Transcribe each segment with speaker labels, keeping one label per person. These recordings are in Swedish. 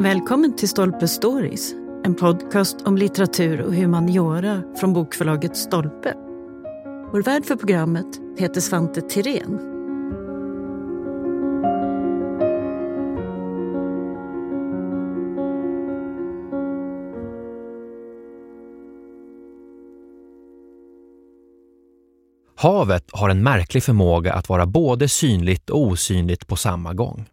Speaker 1: Välkommen till Stolpe Stories, en podcast om litteratur och humaniora från bokförlaget Stolpe. Vår värd för programmet heter Svante Tirén.
Speaker 2: Havet har en märklig förmåga att vara både synligt och osynligt på samma gång.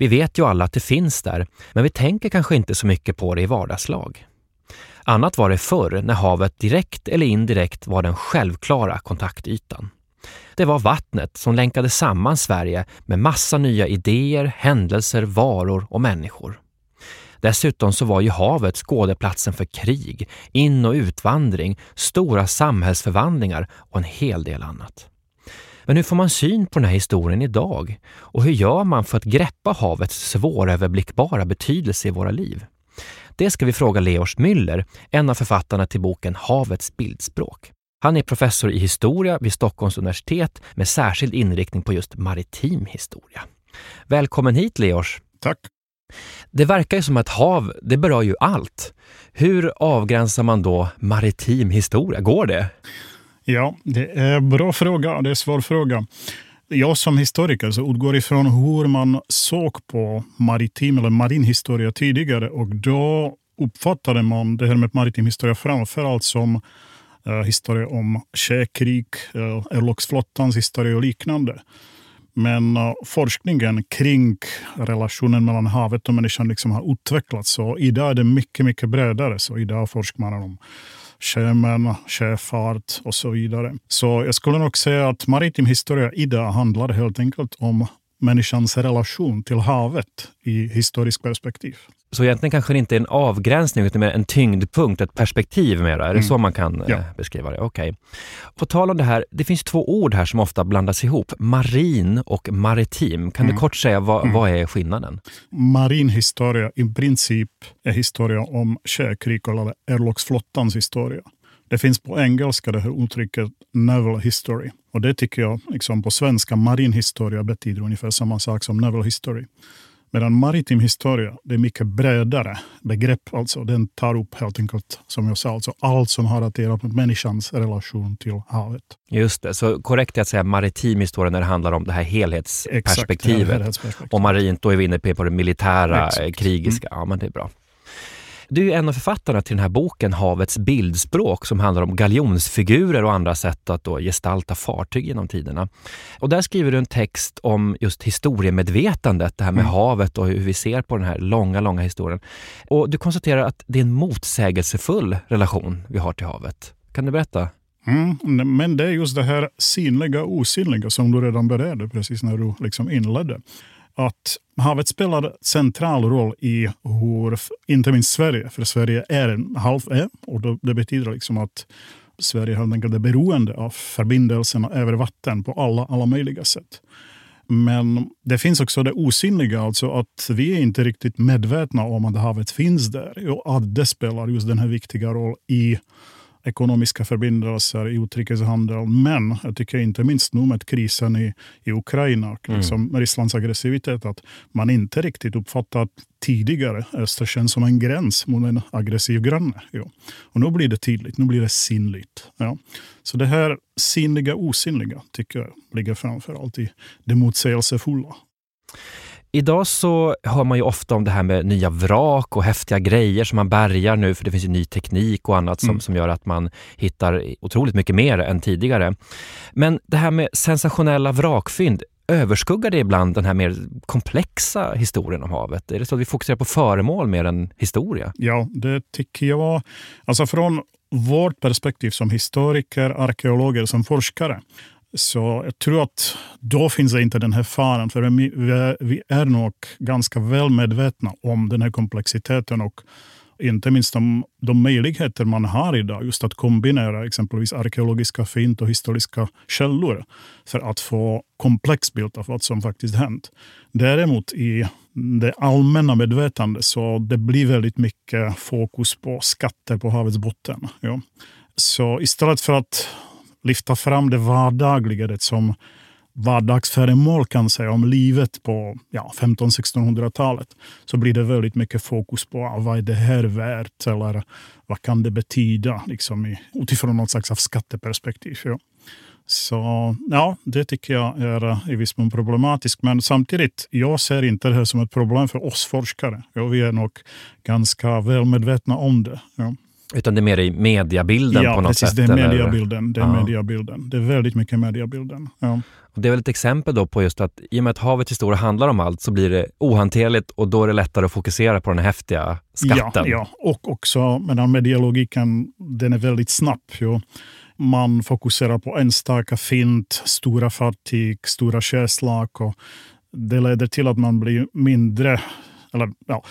Speaker 2: Vi vet ju alla att det finns där, men vi tänker kanske inte så mycket på det i vardagslag. Annat var det förr när havet direkt eller indirekt var den självklara kontaktytan. Det var vattnet som länkade samman Sverige med massa nya idéer, händelser, varor och människor. Dessutom så var ju havet skådeplatsen för krig, in och utvandring, stora samhällsförvandlingar och en hel del annat. Men hur får man syn på den här historien idag? Och hur gör man för att greppa havets svåröverblickbara betydelse i våra liv? Det ska vi fråga Leos Müller, en av författarna till boken Havets bildspråk. Han är professor i historia vid Stockholms universitet med särskild inriktning på just maritim historia. Välkommen hit Leos!
Speaker 3: Tack!
Speaker 2: Det verkar ju som att hav, det berör ju allt. Hur avgränsar man då maritim historia? Går det?
Speaker 3: Ja, det är en bra fråga. Det är en svår fråga. Jag som historiker så utgår ifrån hur man såg på maritim eller marin historia tidigare och då uppfattade man det här med maritim historia framförallt som eh, historia om sjökrig, uh, örlogsflottans historia och liknande. Men eh, forskningen kring relationen mellan havet och människan liksom har utvecklats. Så idag är det mycket, mycket bredare. Så idag forskar man om sjömän, sjöfart och så vidare. Så jag skulle nog säga att maritim historia idag handlar helt enkelt om människans relation till havet i historiskt perspektiv.
Speaker 2: Så egentligen kanske det inte är en avgränsning utan mer en tyngdpunkt, ett perspektiv mera. Är det mm. så man kan ja. eh, beskriva det? Okej. Okay. På tal om det här, det finns två ord här som ofta blandas ihop. Marin och maritim. Kan mm. du kort säga vad, mm. vad är skillnaden?
Speaker 3: Marin historia i princip är historia om sjökrig eller örlogsflottans historia. Det finns på engelska det här uttrycket naval history. Och det tycker jag liksom på svenska marin historia betyder ungefär samma sak som naval history. Medan maritim historia det är mycket bredare begrepp. Alltså. Den tar upp helt enkelt, som jag sa, alltså allt som har att göra med människans relation till havet.
Speaker 2: Just det, så korrekt är att säga maritim historia när det handlar om det här helhetsperspektivet. Exakt, helhetsperspektiv. Och marint, då är vi inne på det militära, Exakt. krigiska. Mm. Ja, men det är bra. Du är en av författarna till den här boken Havets bildspråk som handlar om galjonsfigurer och andra sätt att gestalta fartyg genom tiderna. Och där skriver du en text om just historiemedvetandet, det här med mm. havet och hur vi ser på den här långa, långa historien. Och du konstaterar att det är en motsägelsefull relation vi har till havet. Kan du berätta?
Speaker 3: Mm, men det är just det här synliga och osynliga som du redan berörde precis när du liksom inledde att havet spelar central roll i hur, inte minst Sverige, för Sverige är en halv ö och då, det betyder liksom att Sverige helt enkelt är beroende av förbindelserna över vatten på alla, alla möjliga sätt. Men det finns också det osynliga, alltså att vi är inte riktigt medvetna om att havet finns där och att det spelar just den här viktiga roll i ekonomiska förbindelser i utrikeshandel. Men jag tycker inte minst nu med krisen i, i Ukraina och liksom mm. Rysslands aggressivitet att man inte riktigt uppfattat tidigare Östersjön som en gräns mot en aggressiv granne. Ja. Och nu blir det tydligt, nu blir det sinnligt. Ja. Så det här synliga osynliga tycker jag ligger framför allt i det motsägelsefulla.
Speaker 2: Idag så hör man ju ofta om det här med nya vrak och häftiga grejer som man bärgar nu för det finns ju ny teknik och annat som, mm. som gör att man hittar otroligt mycket mer än tidigare. Men det här med sensationella vrakfynd, överskuggar det ibland den här mer komplexa historien om havet? Är det så att vi fokuserar på föremål mer än historia?
Speaker 3: Ja, det tycker jag. Alltså från vårt perspektiv som historiker, arkeologer, som forskare så jag tror att då finns det inte den här faran, för vi är nog ganska väl medvetna om den här komplexiteten och inte minst de, de möjligheter man har idag just att kombinera exempelvis arkeologiska fynd och historiska källor för att få komplex bild av vad som faktiskt hänt. Däremot i det allmänna medvetandet så det blir väldigt mycket fokus på skatter på havets botten. Ja. Så istället för att lyfta fram det vardagliga, det som vardagsföremål kan säga om livet på ja, 1500-1600-talet så blir det väldigt mycket fokus på ah, vad är det här värt eller vad kan det betyda liksom, utifrån något slags skatteperspektiv. Ja. Så ja, det tycker jag är eh, i viss mån problematiskt. Men samtidigt, jag ser inte det här som ett problem för oss forskare. Ja, vi är nog ganska väl medvetna om det. Ja.
Speaker 2: Utan det är mer i mediabilden
Speaker 3: ja,
Speaker 2: på något
Speaker 3: precis,
Speaker 2: sätt?
Speaker 3: Det är mediabilden. Det är, ja. mediabilden. det är väldigt mycket mediabilden. Ja.
Speaker 2: Och det är väl ett exempel då på just att i och med att havets historia handlar om allt så blir det ohanterligt och då är det lättare att fokusera på den häftiga skatten.
Speaker 3: Ja, ja. och också medan medialogiken den är väldigt snabb. Jo. Man fokuserar på enstaka fynd, stora fartyg, stora sjöslag och det leder till att man blir mindre, eller ja,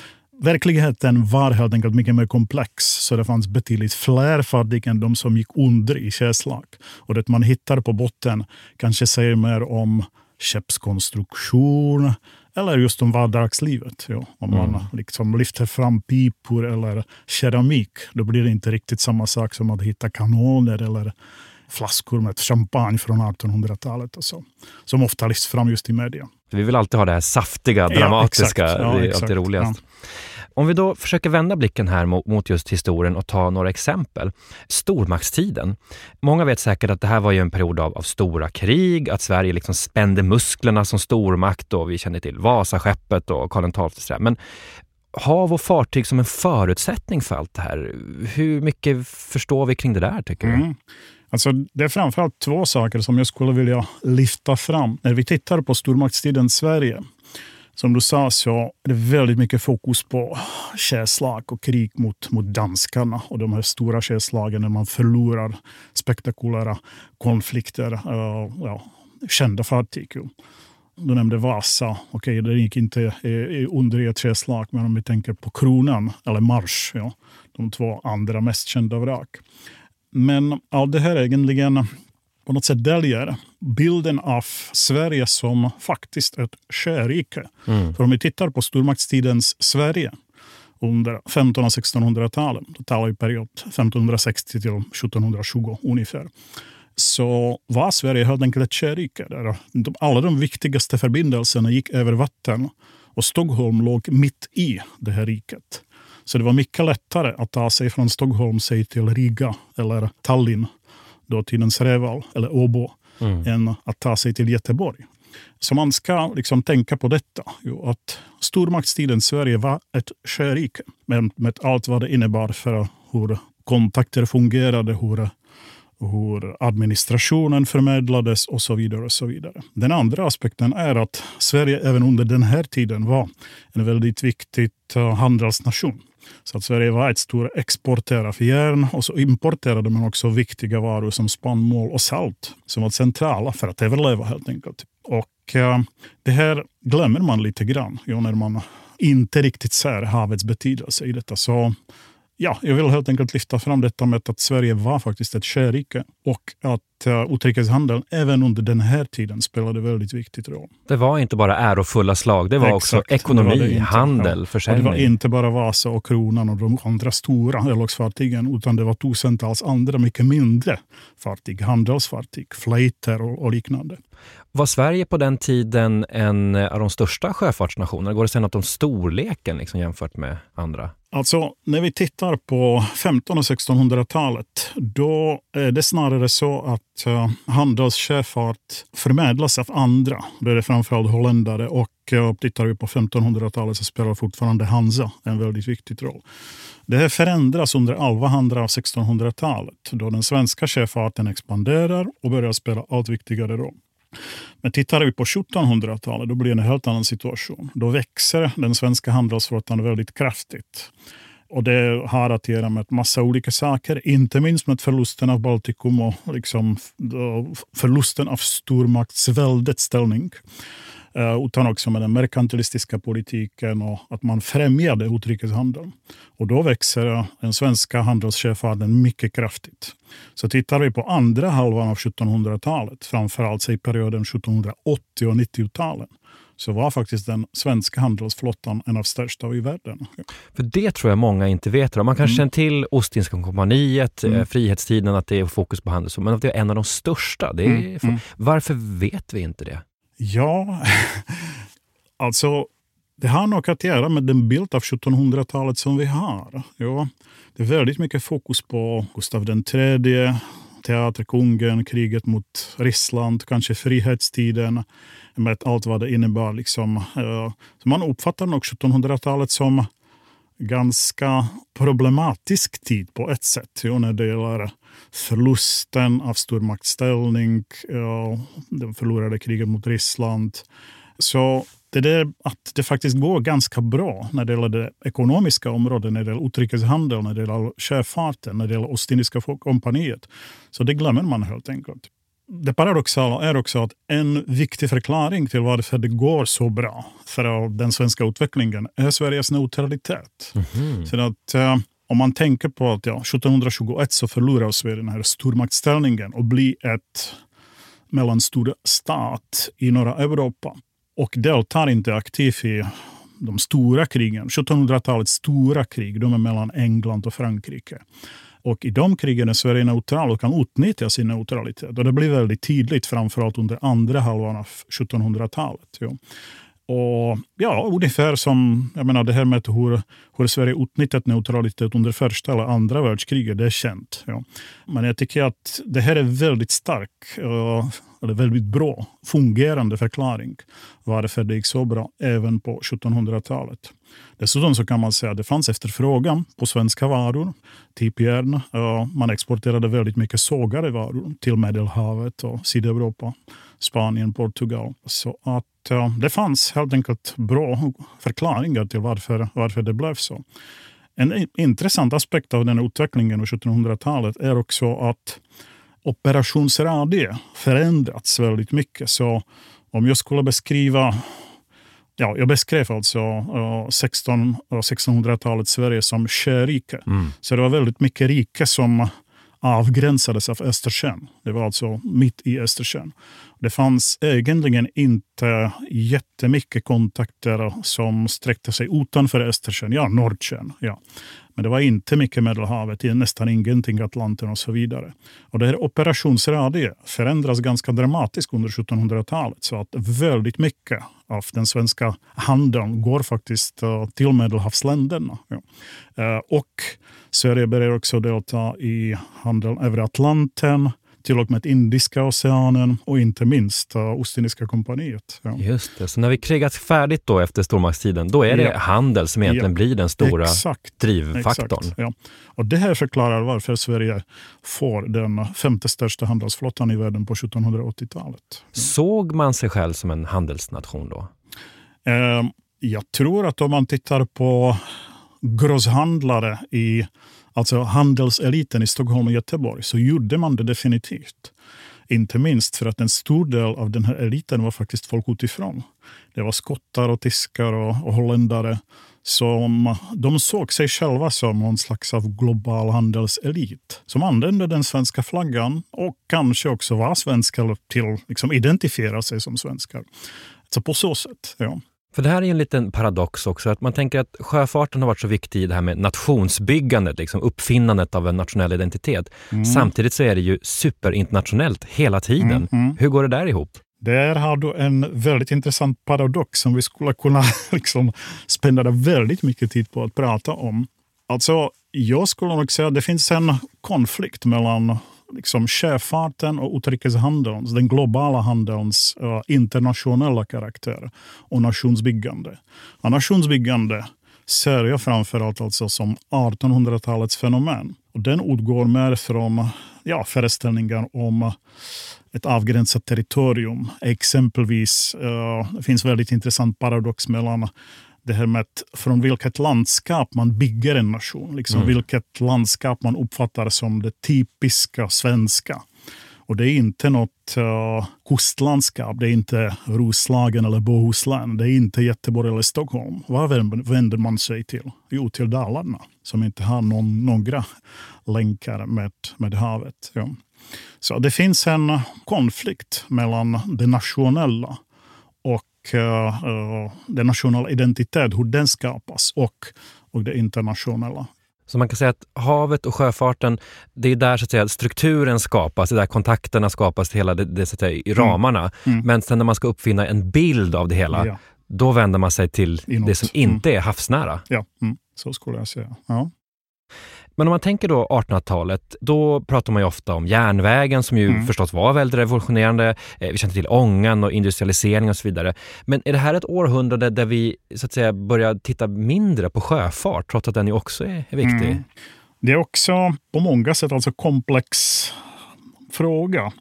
Speaker 3: verkligheten var helt enkelt mycket mer komplex. Så det fanns betydligt fler fartyg än de som gick under i sjöslag. Och det man hittar på botten kanske säger mer om skeppskonstruktion eller just om vardagslivet. Ja. Om mm. man liksom lyfter fram pipor eller keramik, då blir det inte riktigt samma sak som att hitta kanoner eller flaskor med champagne från 1800-talet. Och så, som ofta lyfts fram just i media.
Speaker 2: Vi vill alltid ha det här saftiga, dramatiska. Ja, ja, det är alltid roligast. Ja. Om vi då försöker vända blicken här mot just historien och ta några exempel. Stormaktstiden. Många vet säkert att det här var ju en period av, av stora krig, att Sverige liksom spände musklerna som stormakt och vi känner till Vasaskeppet och Karl XII. Men hav och fartyg som en förutsättning för allt det här. Hur mycket förstår vi kring det där tycker du? Mm.
Speaker 3: Alltså, det är framförallt två saker som jag skulle vilja lyfta fram. När vi tittar på stormaktstiden Sverige, som du sa så är det väldigt mycket fokus på sjöslag och krig mot, mot danskarna och de här stora sjöslagen när man förlorar spektakulära konflikter, uh, ja, kända fartyg. Du nämnde Vasa. Okej, okay, det gick inte under i ett sjöslag, men om vi tänker på Kronan eller Mars, ja, de två andra mest kända vrak. Men allt det här egentligen på något sätt döljer bilden av Sverige som faktiskt ett sjörike. Mm. För om vi tittar på stormaktstidens Sverige under 1500 och 1600-talen, då talar vi period 1560 till 1720 ungefär, så var Sverige helt enkelt ett sjörike. Där alla de viktigaste förbindelserna gick över vatten och Stockholm låg mitt i det här riket. Så det var mycket lättare att ta sig från Stockholm sig till Riga eller Tallinn, dåtidens Reval eller Åbo, mm. än att ta sig till Göteborg. Så man ska liksom tänka på detta, jo, att stormaktstiden Sverige var ett sjörike med, med allt vad det innebar för hur kontakter fungerade, hur, hur administrationen förmedlades och så vidare. och så vidare. Den andra aspekten är att Sverige även under den här tiden var en väldigt viktig uh, handelsnation. Så att Sverige var ett stor exportör av järn och så importerade man också viktiga varor som spannmål och salt som var centrala för att överleva helt enkelt. Och eh, det här glömmer man lite grann ja, när man inte riktigt ser havets betydelse i detta. Så ja, jag vill helt enkelt lyfta fram detta med att Sverige var faktiskt ett sjörike och att uh, utrikeshandeln även under den här tiden spelade väldigt viktigt roll.
Speaker 2: Det var inte bara ärofulla slag, det var Exakt, också ekonomi, det det handel, ja. försäljning.
Speaker 3: Och det var inte bara Vasa och Kronan och de andra stora örlogsfartygen, utan det var tusentals andra mycket mindre fartyg, handelsfartyg, flöjter och, och liknande.
Speaker 2: Var Sverige på den tiden en eh, av de största sjöfartsnationerna? Går det att säga något om storleken liksom, jämfört med andra?
Speaker 3: Alltså, när vi tittar på 1500 och 1600-talet, eh, eh, då är det snarare så att uh, handelssjöfart förmedlas av andra. Det är framförallt holländare och uh, tittar vi på 1500-talet så spelar fortfarande Hansa en väldigt viktig roll. Det här förändras under 1100 1600-talet då den svenska sjöfarten expanderar och börjar spela allt viktigare roll. Men tittar vi på 1700-talet då blir det en helt annan situation. Då växer den svenska handelsflottan väldigt kraftigt. Och det har att göra med massa olika saker, inte minst med förlusten av Baltikum och liksom förlusten av stormaktsväldets ställning. Eh, utan också med den merkantilistiska politiken och att man främjade utrikeshandeln. Och då växer den svenska handelssjöfarten mycket kraftigt. Så tittar vi på andra halvan av 1700-talet, framförallt i perioden 1780 och 90-talen, så var faktiskt den svenska handelsflottan en av största i världen.
Speaker 2: För det tror jag många inte vet. Man kanske mm. känner till Ostindiska kompaniet, mm. frihetstiden, att det är fokus på handel, men att det är en av de största. Är, mm. mm. Varför vet vi inte det?
Speaker 3: Ja, alltså det har nog att göra med den bild av 1700-talet som vi har. Ja, det är väldigt mycket fokus på Gustav III, teaterkungen, kriget mot Ryssland, kanske frihetstiden med allt vad det innebar. Liksom. Eh, Så man uppfattar nog 1700-talet som ganska problematisk tid på ett sätt. Jo, när det gäller förlusten av stormaktsställning, det förlorade kriget mot Ryssland. Så det där att det faktiskt går ganska bra när det gäller det ekonomiska området, när det gäller utrikeshandel, när det gäller sjöfarten, när det gäller Ostindiska kompaniet. Så det glömmer man helt enkelt. Det paradoxala är också att en viktig förklaring till varför det går så bra för den svenska utvecklingen är Sveriges neutralitet. Mm. Så att, eh, om man tänker på att ja, 1721 så förlorar Sverige den här stormaktsställningen och blir ett mellanstor stat i norra Europa och deltar inte aktivt i de stora krigen. 1700-talets stora krig, de är mellan England och Frankrike. Och i de krigen är Sverige neutral och kan utnyttja sin neutralitet. Och det blir väldigt tydligt, framförallt under andra halvan av 1700-talet. Ja. Och ja, ungefär som jag menar, det här med hur, hur Sverige utnyttjat neutralitet under första eller andra världskriget, det är känt. Ja. Men jag tycker att det här är väldigt stark, eh, eller väldigt bra, fungerande förklaring varför det gick så bra även på 1700-talet. Dessutom så kan man säga att det fanns efterfrågan på svenska varor, typ järn. Man exporterade väldigt mycket sågade varor till Medelhavet och Sydeuropa, Spanien, Portugal. Så att det fanns helt enkelt bra förklaringar till varför, varför det blev så. En intressant aspekt av den utvecklingen på 1700-talet är också att operationsradie förändrats väldigt mycket. Så om jag skulle beskriva Ja, jag beskrev alltså uh, 16 och 1600-talets Sverige som sjörike. Mm. Så det var väldigt mycket rike som avgränsades av Östersjön. Det var alltså mitt i Östersjön. Det fanns egentligen inte jättemycket kontakter som sträckte sig utanför Östersjön. Ja, Nordsjön. Ja. Men det var inte mycket Medelhavet, nästan ingenting Atlanten och så vidare. Och det här operationsradie förändras ganska dramatiskt under 1700-talet. Så att väldigt mycket av den svenska handeln går faktiskt eh, till Medelhavsländerna. Ja. Eh, och Sverige börjar också delta i handeln över Atlanten till och med Indiska oceanen och inte minst uh, Ostindiska kompaniet.
Speaker 2: Ja. Just det, så när vi krigat färdigt då efter stormaktstiden, då är det ja. handel som egentligen ja. blir den stora exakt. drivfaktorn. Exakt.
Speaker 3: Ja. Och det här förklarar varför Sverige får den femte största handelsflottan i världen på 1780-talet.
Speaker 2: Såg man sig själv som en handelsnation då?
Speaker 3: Uh, jag tror att om man tittar på grosshandlare i alltså handelseliten i Stockholm och Göteborg, så gjorde man det definitivt. Inte minst för att en stor del av den här eliten var faktiskt folk utifrån. Det var skottar och tyskar och, och holländare som de såg sig själva som någon slags av global handelselit som använde den svenska flaggan och kanske också var svenskar till att liksom identifiera sig som svenskar. Så på så sätt, ja.
Speaker 2: För det här är en liten paradox också, att man tänker att sjöfarten har varit så viktig i det här med nationsbyggandet, liksom uppfinnandet av en nationell identitet. Mm. Samtidigt så är det ju superinternationellt hela tiden. Mm, mm. Hur går det där ihop?
Speaker 3: Där har du en väldigt intressant paradox som vi skulle kunna liksom spendera väldigt mycket tid på att prata om. Alltså, jag skulle nog säga att det finns en konflikt mellan liksom sjöfarten och utrikeshandelns, den globala handelns uh, internationella karaktär och nationsbyggande. Och nationsbyggande ser jag framförallt alltså som 1800-talets fenomen. Och den utgår mer från ja, föreställningar om ett avgränsat territorium. Exempelvis uh, det finns väldigt intressant paradox mellan det här med från vilket landskap man bygger en nation. Liksom mm. Vilket landskap man uppfattar som det typiska svenska. Och det är inte något uh, kustlandskap. Det är inte Roslagen eller Bohuslän. Det är inte Göteborg eller Stockholm. Vad vänder man sig till? Jo, till Dalarna som inte har någon, några länkar med, med havet. Ja. Så det finns en konflikt mellan det nationella uh, den nationella identitet, hur den skapas och, och det internationella.
Speaker 2: Så man kan säga att havet och sjöfarten, det är där så att säga, strukturen skapas, det är där kontakterna skapas, hela det, det så att säga, i mm. ramarna. Mm. Mm. Men sen när man ska uppfinna en bild av det hela, ja. då vänder man sig till Inåt. det som inte mm. är havsnära.
Speaker 3: Ja, mm. så skulle jag säga. Ja.
Speaker 2: Men om man tänker då 1800-talet, då pratar man ju ofta om järnvägen som ju mm. förstås var väldigt revolutionerande. Eh, vi känner till ångan och industrialisering och så vidare. Men är det här ett århundrade där vi så att säga börjar titta mindre på sjöfart, trots att den ju också är, är viktig? Mm.
Speaker 3: Det är också på många sätt alltså komplex fråga.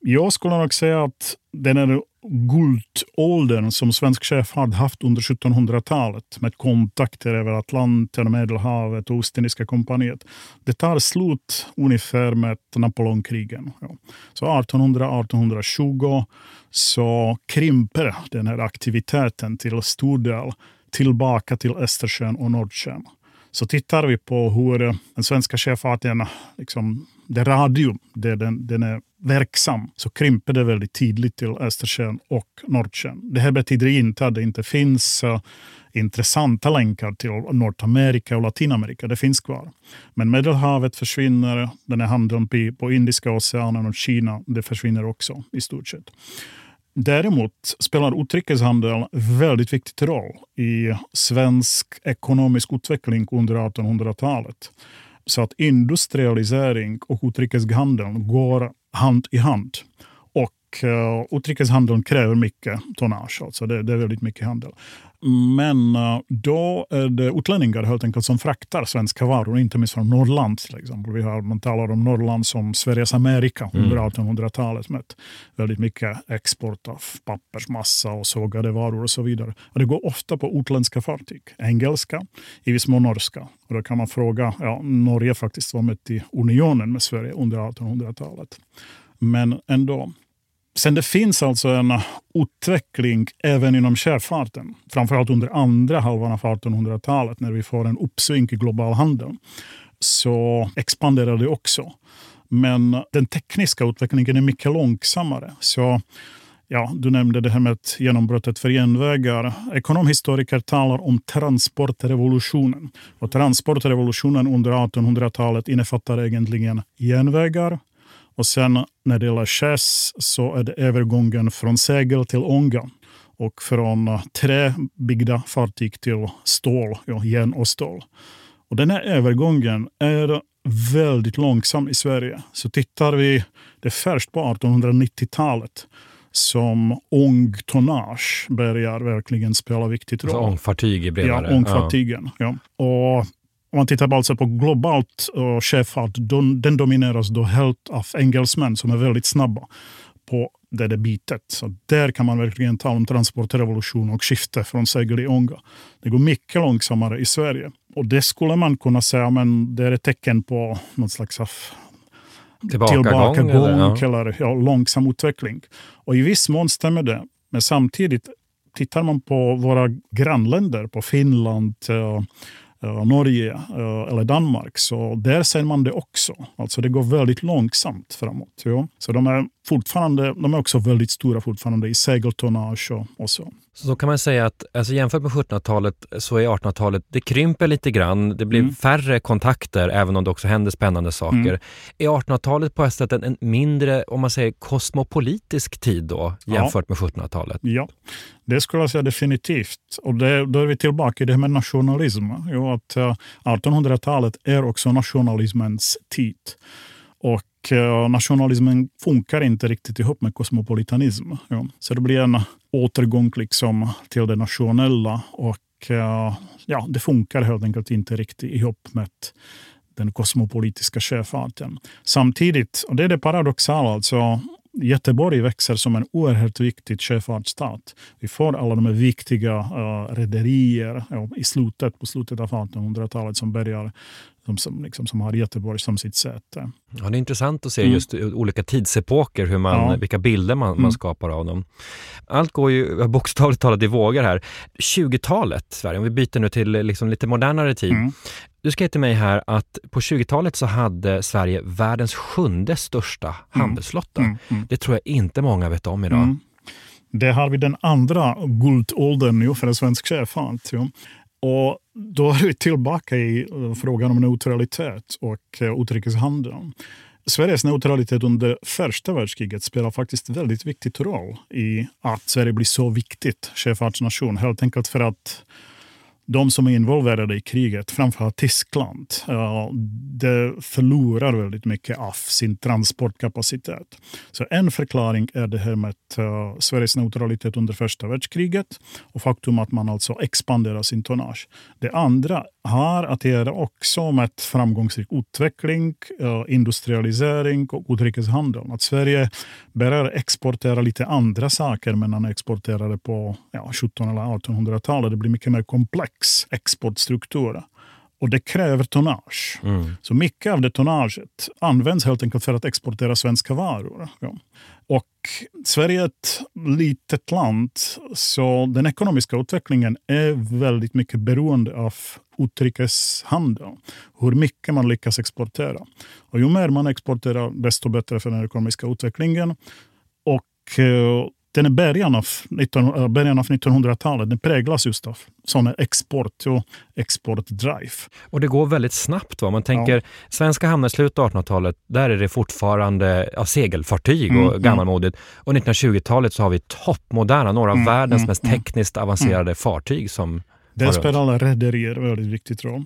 Speaker 3: Jag skulle nog säga att den är guldåldern som svensk sjöfart haft under 1700-talet med kontakter över Atlanten, Medelhavet och Ostindiska kompaniet. Det tar slut ungefär med Napoleonkrigen. Ja. Så 1800-1820 så krymper den här aktiviteten till stor del tillbaka till Östersjön och Nordsjön. Så tittar vi på hur den svenska sjöfarten, liksom, det radium där den, den är verksam så krymper det väldigt tydligt till Östersjön och Nordsjön. Det här betyder inte att det inte finns uh, intressanta länkar till Nordamerika och Latinamerika. Det finns kvar. Men Medelhavet försvinner, den här handeln på Indiska oceanen och Kina, det försvinner också i stort sett. Däremot spelar utrikeshandel väldigt viktig roll i svensk ekonomisk utveckling under 1800-talet. Så att industrialisering och utrikeshandeln går hand i hand. Uh, utrikeshandeln kräver mycket tonnage, alltså det, det är väldigt mycket handel. Men uh, då är det utlänningar helt enkelt som fraktar svenska varor, inte minst från Norrland till exempel. Vi har, man talar om Norrland som Sveriges Amerika mm. under 1800-talet med väldigt mycket export av pappersmassa och sågade varor och så vidare. Och det går ofta på utländska fartyg, engelska, i viss mån norska. Och då kan man fråga, ja, Norge faktiskt var med i unionen med Sverige under 1800-talet. Men ändå. Sen det finns alltså en utveckling även inom sjöfarten, framförallt under andra halvan av 1800-talet när vi får en uppsving i global handel, så expanderar det också. Men den tekniska utvecklingen är mycket långsammare. Så Ja, du nämnde det här med genombrottet för järnvägar. Ekonomhistoriker talar om transportrevolutionen. Och transportrevolutionen under 1800-talet innefattar egentligen järnvägar, och sen när det gäller skärs så är det övergången från segel till ånga och från eh, träbyggda fartyg till stål, ja, järn och stål. Och den här övergången är väldigt långsam i Sverige. Så tittar vi, det är först på 1890-talet som ångtonnage börjar verkligen spela viktigt roll.
Speaker 2: Alltså ångfartyg i bredare?
Speaker 3: Ja, ångfartygen. Ja. ja. Och om man tittar alltså på globalt uh, sjöfart, den domineras då helt av engelsmän som är väldigt snabba på det där bitet. Så där kan man verkligen tala om transportrevolution och skifte från segel i ånga. Det går mycket långsammare i Sverige. Och det skulle man kunna säga men det är ett tecken på något slags av
Speaker 2: tillbakagång, tillbakagång
Speaker 3: eller, ja. eller ja, långsam utveckling. Och i viss mån stämmer det. Men samtidigt tittar man på våra grannländer, på Finland, uh, Eh, Norge eh, eller Danmark, så där ser man det också. Alltså det går väldigt långsamt framåt. Ja. Så de är, fortfarande, de är också väldigt stora fortfarande i segeltonnage och, och så.
Speaker 2: Så kan man säga att alltså jämfört med 1700-talet så är 1800-talet, det krymper lite grann, det blir mm. färre kontakter även om det också händer spännande saker. Mm. Är 1800-talet på ett sätt en, en mindre, om man säger kosmopolitisk tid då jämfört ja. med 1700-talet?
Speaker 3: Ja, det skulle jag säga definitivt. Och det, då är vi tillbaka i det här med nationalism. Jo, att 1800-talet är också nationalismens tid. Och Eh, nationalismen funkar inte riktigt ihop med kosmopolitanism. Ja. Så det blir en återgång liksom till det nationella och eh, ja, det funkar helt enkelt inte riktigt ihop med den kosmopolitiska sjöfarten. Samtidigt, och det är det paradoxala, alltså, Göteborg växer som en oerhört viktig sjöfartsstad. Vi får alla de här viktiga uh, rederier ja, i slutet, på slutet av 1800-talet som börjar som, som, liksom, som har Göteborg som sitt säte.
Speaker 2: Ja, det är intressant att se mm. just olika tidsepoker, hur man, ja. vilka bilder man, mm. man skapar av dem. Allt går ju bokstavligt talat i vågor här. 20-talet, Sverige, om vi byter nu till liksom lite modernare tid. Mm. Du skrev till mig här att på 20-talet så hade Sverige världens sjunde största mm. handelsflotta. Mm. Det tror jag inte många vet om idag.
Speaker 3: det har vi den andra guldåldern nu för en svensk sjöfart. Och då är vi tillbaka i eh, frågan om neutralitet och eh, utrikeshandeln. Sveriges neutralitet under första världskriget spelar faktiskt väldigt viktig roll i att Sverige blir så viktigt sjöfartsnation. Helt enkelt för att de som är involverade i kriget, framförallt Tyskland, de förlorar väldigt mycket av sin transportkapacitet. Så en förklaring är det här med eh, Sveriges neutralitet under första världskriget och faktum att man alltså expanderar sin tonnage. Det andra har att göra också med framgångsrik utveckling, eh, industrialisering och utrikeshandel. Att Sverige börjar exportera lite andra saker men man exporterade på ja, 1700 eller 1800-talet. Det blir mycket mer komplex exportstruktur. Och det kräver tonnage. Mm. Så mycket av det tonnaget används helt enkelt för att exportera svenska varor. Ja. Och Sverige är ett litet land, så den ekonomiska utvecklingen är väldigt mycket beroende av utrikeshandel. Hur mycket man lyckas exportera. Och ju mer man exporterar, desto bättre för den ekonomiska utvecklingen. Och eh, den är början av, 19, äh, början av 1900-talet. Den präglas just av sån export och exportdrive.
Speaker 2: Och det går väldigt snabbt. Va? Man tänker ja. svenska hamnar i slutet av 1800-talet, där är det fortfarande ja, segelfartyg och mm, mm. gammalmodigt. Och 1920-talet så har vi toppmoderna, några av mm, världens mm, mest mm. tekniskt avancerade fartyg som
Speaker 3: där spelar rederier väldigt viktig roll.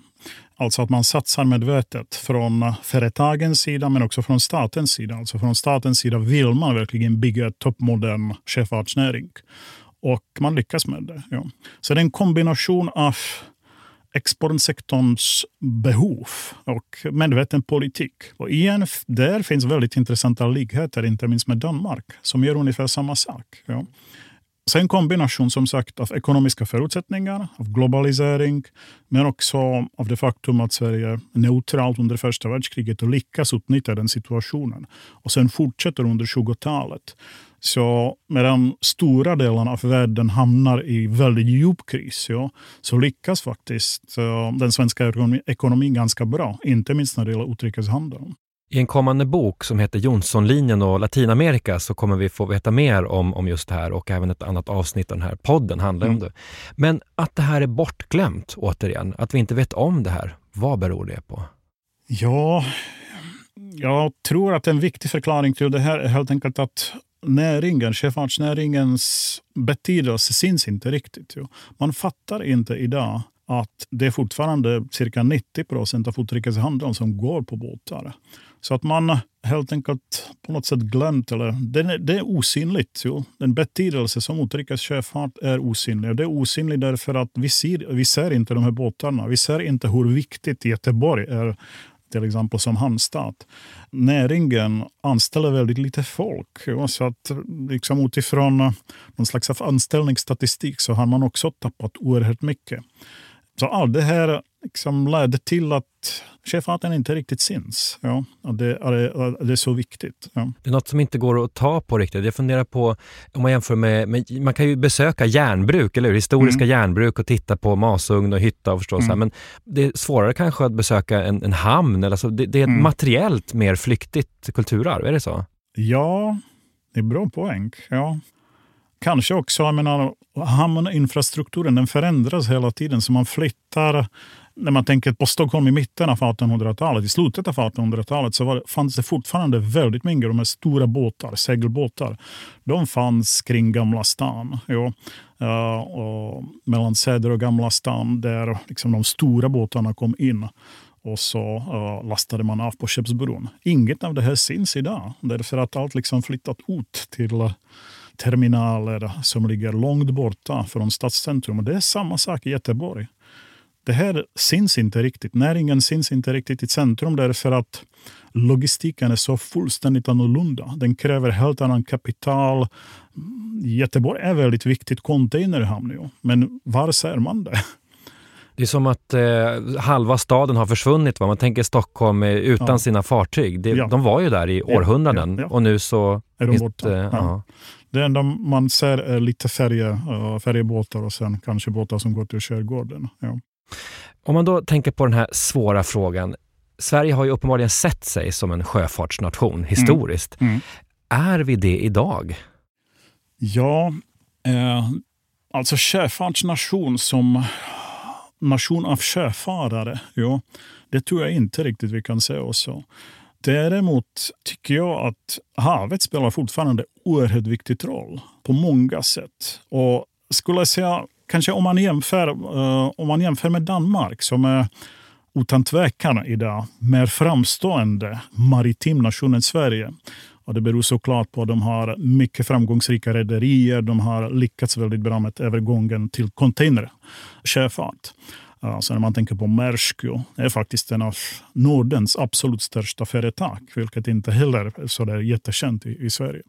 Speaker 3: Alltså att man satsar medvetet från företagens sida men också från statens sida. Alltså från statens sida vill man verkligen bygga ett toppmodern sjöfartsnäring. Och man lyckas med det. Ja. Så det är en kombination av exportsektorns behov och medveten politik. Och igen, där finns väldigt intressanta likheter, inte minst med Danmark, som gör ungefär samma sak. Ja. Så en kombination som sagt av ekonomiska förutsättningar, av globalisering, men också av det faktum att Sverige är neutralt under första världskriget och lyckas utnyttja den situationen. Och sen fortsätter under 20-talet. Så medan stora delar av världen hamnar i väldigt djup kris, ja, så lyckas faktiskt uh, den svenska ekonomin ganska bra, inte minst när det gäller utrikeshandeln.
Speaker 2: I en kommande bok som heter Jonssonlinjen och Latinamerika så kommer vi få veta mer om, om just det här och även ett annat avsnitt av den här podden handlar mm. om det. Men att det här är bortglömt, återigen, att vi inte vet om det här, vad beror det på?
Speaker 3: Ja, jag tror att en viktig förklaring till det här är helt enkelt att näringen, sjöfartsnäringens betydelse syns inte riktigt. Man fattar inte idag att det är fortfarande cirka 90 procent av utrikeshandeln som går på båtar. Så att man helt enkelt på något sätt glömt, eller det, det är osynligt. Jo. Den betydelse som utrikes sjöfart är osynlig. Och det är osynligt därför att vi ser, vi ser inte de här båtarna. Vi ser inte hur viktigt Göteborg är till exempel som hamnstad. Näringen anställer väldigt lite folk. Jo. Så att liksom utifrån någon slags anställningsstatistik så har man också tappat oerhört mycket. Så allt det här liksom ledde till att sjöfarten inte riktigt syns. Ja, det, är, det är så viktigt. Ja.
Speaker 2: Det är något som inte går att ta på riktigt. Jag funderar på, om man jämför med, med man kan ju besöka järnbruk, eller hur? Historiska mm. järnbruk och titta på masugn och hytta och förstås. Mm. Men det är svårare kanske att besöka en, en hamn. Alltså det, det är ett mm. materiellt mer flyktigt kulturarv, är det så?
Speaker 3: Ja, det är bra poäng. Ja. Kanske också, jag menar, hamninfrastrukturen den förändras hela tiden. Så man flyttar, när man tänker på Stockholm i mitten av 1800-talet, i slutet av 1800-talet så var, fanns det fortfarande väldigt mycket de här stora båtar, segelbåtar. De fanns kring Gamla stan. Ja. Uh, och mellan Söder och Gamla stan där liksom de stora båtarna kom in och så uh, lastade man av på Skeppsbron. Inget av det här syns idag, därför att allt liksom flyttat ut till uh, terminaler som ligger långt borta från stadscentrum. Och det är samma sak i Göteborg. Det här syns inte riktigt. Näringen syns inte riktigt i centrum därför att logistiken är så fullständigt annorlunda. Den kräver helt annan kapital. Göteborg är väldigt viktigt containerhamn, men var ser man det?
Speaker 2: Det är som att eh, halva staden har försvunnit. Va? Man tänker Stockholm utan ja. sina fartyg. Det, ja. De var ju där i århundraden ja, och nu så...
Speaker 3: Är de borta. Det enda man ser är lite färje, uh, färjebåtar och sen kanske båtar som går till skärgården. Ja.
Speaker 2: Om man då tänker på den här svåra frågan. Sverige har ju uppenbarligen sett sig som en sjöfartsnation historiskt. Mm. Mm. Är vi det idag?
Speaker 3: Ja, Eh, alltså sjöfartsnation som nation av sjöfarare, ja, det tror jag inte riktigt vi kan se oss så. Däremot tycker jag att havet spelar fortfarande oerhört viktig roll på många sätt. Och skulle jag säga, kanske om man jämför, uh, om man jämför med Danmark som är utan tvekan idag mer framstående maritim nation än Sverige. Och det beror såklart på att de har mycket framgångsrika rederier. De har lyckats väldigt bra med övergången till containersjöfart. Alltså eh, när man tänker på Maersk, det är faktiskt en av Nordens absolut största företag, vilket inte heller är så där jättekänt i, i Sverige.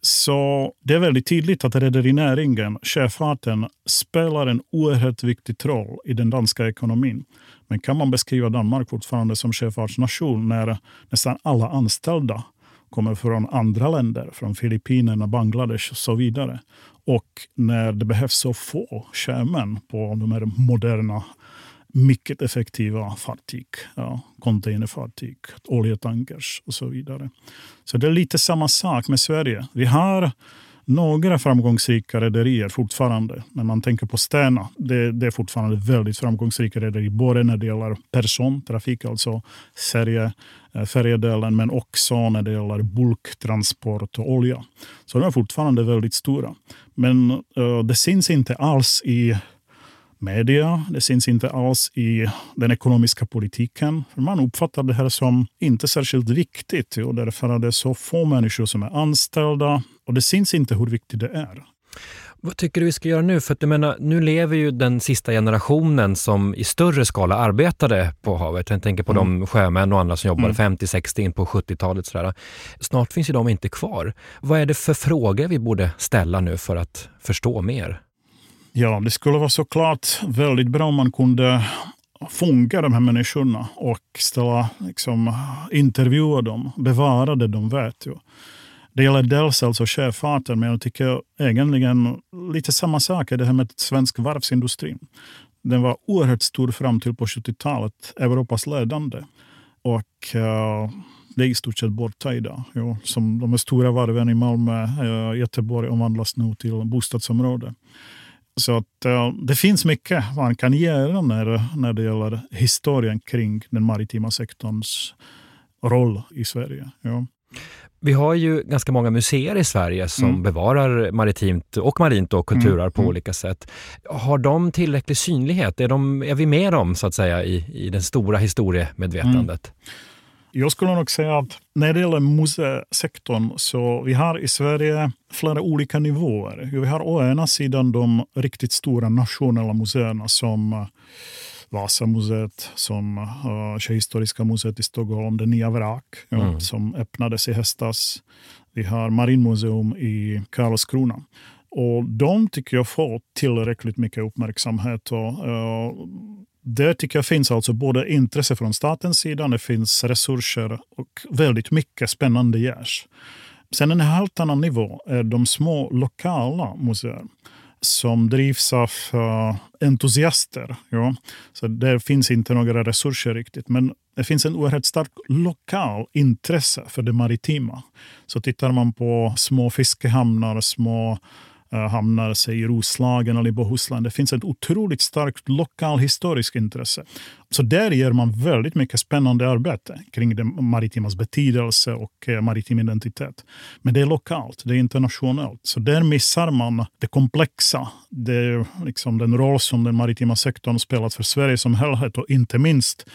Speaker 3: Så det är väldigt tydligt att rederinäringen, sjöfarten, spelar en oerhört viktig roll i den danska ekonomin. Men kan man beskriva Danmark fortfarande som sjöfartsnation när nästan alla anställda kommer från andra länder, från Filippinerna, Bangladesh och så vidare. Och när det behövs så få sjömän på de här moderna, mycket effektiva fartyg, ja, containerfartyg, oljetankers och så vidare. Så det är lite samma sak med Sverige. Vi har några framgångsrika rederier fortfarande. När man tänker på Stena, det, det är fortfarande väldigt framgångsrika rederier. Både när det gäller persontrafik, alltså serie, eh, färjedelen, men också när det gäller bulktransport och olja. Så de är fortfarande väldigt stora. Men uh, det syns inte alls i media. Det syns inte alls i den ekonomiska politiken. Man uppfattar det här som inte särskilt viktigt och därför är det så få människor som är anställda och det syns inte hur viktigt det är.
Speaker 2: Vad tycker du vi ska göra nu? För att du menar, nu lever ju den sista generationen som i större skala arbetade på havet. Jag tänker på mm. de sjömän och andra som jobbade mm. 50-60 in på 70-talet. Sådär. Snart finns ju de inte kvar. Vad är det för frågor vi borde ställa nu för att förstå mer?
Speaker 3: Ja, det skulle vara såklart väldigt bra om man kunde fånga de här människorna och ställa, liksom, intervjua dem, bevara det de vet. Ju. Det gäller dels alltså sjöfarten, men jag tycker egentligen lite samma sak är det här med svensk varvsindustri. Den var oerhört stor fram till på 70-talet, Europas ledande. Och uh, det är i stort sett borta idag. Jo, som de stora varven i Malmö och uh, Göteborg omvandlas nu till bostadsområde. Så att, det finns mycket man kan göra när, när det gäller historien kring den maritima sektorns roll i Sverige. Ja.
Speaker 2: Vi har ju ganska många museer i Sverige som mm. bevarar maritimt och marint och kulturarv mm. på mm. olika sätt. Har de tillräcklig synlighet? Är, de, är vi med dem så att säga i, i den stora historiemedvetandet? Mm.
Speaker 3: Jag skulle nog säga att när det gäller museisektorn så vi har i Sverige flera olika nivåer. Vi har å ena sidan de riktigt stora nationella museerna som eh, Vasamuseet, som uh, Sjöhistoriska museet i Stockholm, det nya Vrak mm. som öppnades i höstas. Vi har Marinmuseum i Karlskrona. Och de tycker jag får tillräckligt mycket uppmärksamhet. Och, uh, där tycker jag finns alltså både intresse från statens sida, det finns resurser och väldigt mycket spännande görs. Sen en helt annan nivå är de små lokala museer som drivs av eh, entusiaster. Ja. Så där finns inte några resurser riktigt. Men det finns en oerhört stark lokal intresse för det maritima. Så tittar man på små fiskehamnar, små Eh, hamnar sig i Roslagen eller i Bohuslän. Det finns ett otroligt starkt lokal historiskt intresse. Så där gör man väldigt mycket spännande arbete kring det maritimas betydelse och eh, maritim identitet. Men det är lokalt, det är internationellt. Så där missar man det komplexa, det, liksom den roll som den maritima sektorn spelat för Sverige som helhet och inte minst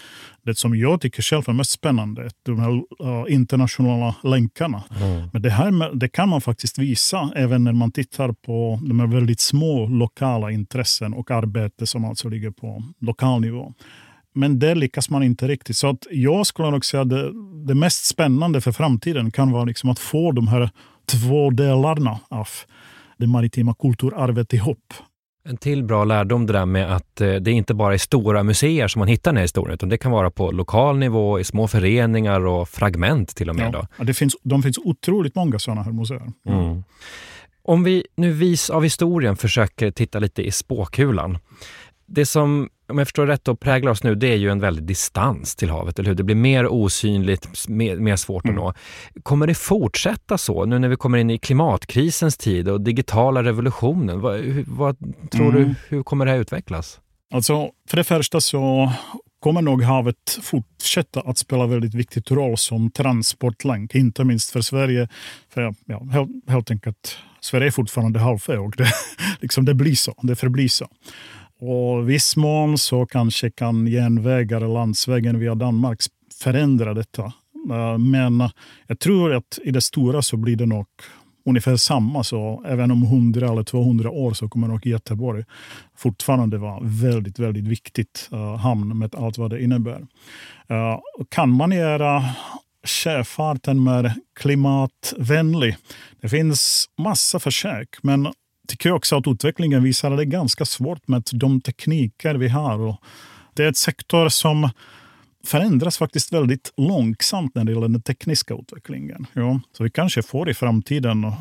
Speaker 3: det som jag tycker själv är mest spännande, de här uh, internationella länkarna. Mm. Men det, här, det kan man faktiskt visa även när man tittar på de här väldigt små lokala intressen och arbete som alltså ligger på lokal nivå. Men det lyckas man inte riktigt. Så att jag skulle nog säga att det, det mest spännande för framtiden kan vara liksom att få de här två delarna av det maritima kulturarvet ihop.
Speaker 2: En till bra lärdom det där med att eh, det inte bara är stora museer som man hittar den här historien, utan det kan vara på lokal nivå, i små föreningar och fragment till och med. Ja,
Speaker 3: då. det finns, de finns otroligt många sådana här museer. Mm.
Speaker 2: Om vi nu vis av historien försöker titta lite i spåkulan. Det som om jag förstår rätt, och präglar oss nu, det är ju en väldig distans till havet, eller hur? Det blir mer osynligt, mer, mer svårt mm. att nå. Kommer det fortsätta så nu när vi kommer in i klimatkrisens tid och digitala revolutionen? Vad, vad tror mm. du, hur kommer det här utvecklas?
Speaker 3: Alltså, för det första så kommer nog havet fortsätta att spela väldigt viktig roll som transportlänk, inte minst för Sverige. För ja, helt, helt enkelt, Sverige är fortfarande halvö och det, liksom det blir så, det förblir så. Och viss mån så kanske kan järnvägar landsvägen via Danmark förändra detta. Eh, men jag tror att i det stora så blir det nog ungefär samma. Så även om 100 eller 200 år så kommer nog Göteborg fortfarande vara väldigt, väldigt viktigt uh, hamn med allt vad det innebär. Uh, kan man göra sjöfarten mer klimatvänlig? Det finns massa försök, men tycker jag också att utvecklingen visar att det är ganska svårt med de tekniker vi har. Och det är ett sektor som förändras faktiskt väldigt långsamt när det gäller den tekniska utvecklingen. Ja, så vi kanske får i framtiden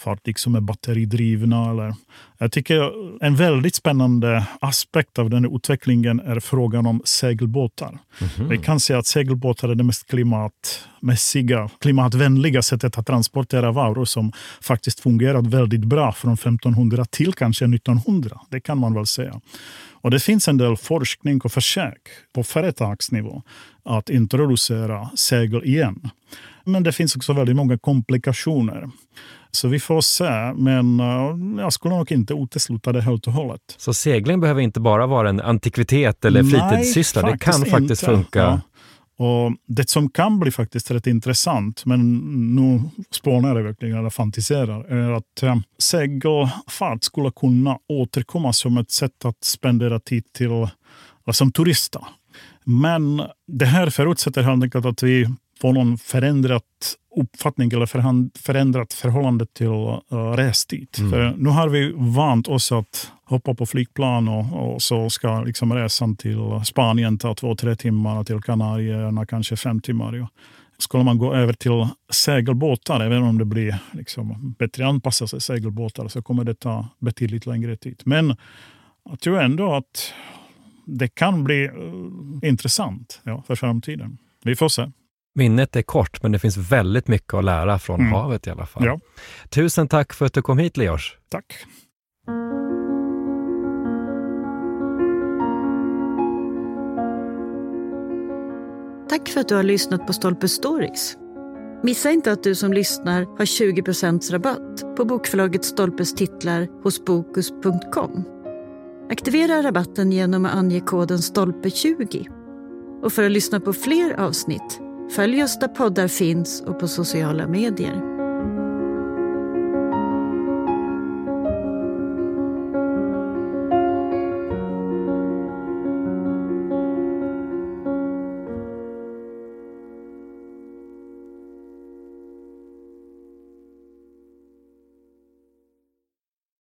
Speaker 3: fartyg som är batteridrivna. Eller, jag tycker en väldigt spännande aspekt av den utvecklingen är frågan om segelbåtar. Mm -hmm. Vi kan säga att segelbåtar är det mest klimatmässiga, klimatvänliga sättet att transportera varor som faktiskt fungerat väldigt bra från 1500 till kanske 1900. Det kan man väl säga. Och det finns en del forskning och försök på företagsnivå att introducera segel igen. Men det finns också väldigt många komplikationer. Så vi får se, men uh, jag skulle nog inte utesluta det helt och hållet.
Speaker 2: Så segling behöver inte bara vara en antikvitet eller fritidssyssla? Det kan faktiskt inte. funka? Ja.
Speaker 3: Och det som kan bli faktiskt rätt intressant, men nu spånar jag verkligen eller fantiserar, är att eh, segelfart skulle kunna återkomma som ett sätt att spendera tid till, som turister. Men det här förutsätter helt enkelt att vi får någon förändrat uppfattning eller förändrat förhållande till uh, restid. Mm. För nu har vi vant oss att hoppa på flygplan och, och så ska liksom resan till Spanien ta två, tre timmar och till Kanarieöarna kanske fem timmar. Skulle man gå över till segelbåtar, även om det blir liksom bättre anpassade segelbåtar, så kommer det ta betydligt längre tid. Men jag tror ändå att det kan bli uh, intressant ja, för framtiden. Vi får se.
Speaker 2: Minnet är kort, men det finns väldigt mycket att lära från mm. havet i alla fall. Ja. Tusen tack för att du kom hit, Leors.
Speaker 3: Tack.
Speaker 1: Tack för att du har lyssnat på Stolpe Stories. Missa inte att du som lyssnar har 20 rabatt på bokförlaget Stolpes titlar hos Bokus.com. Aktivera rabatten genom att ange koden STOLPE20. Och för att lyssna på fler avsnitt Följ oss där poddar finns och på sociala medier.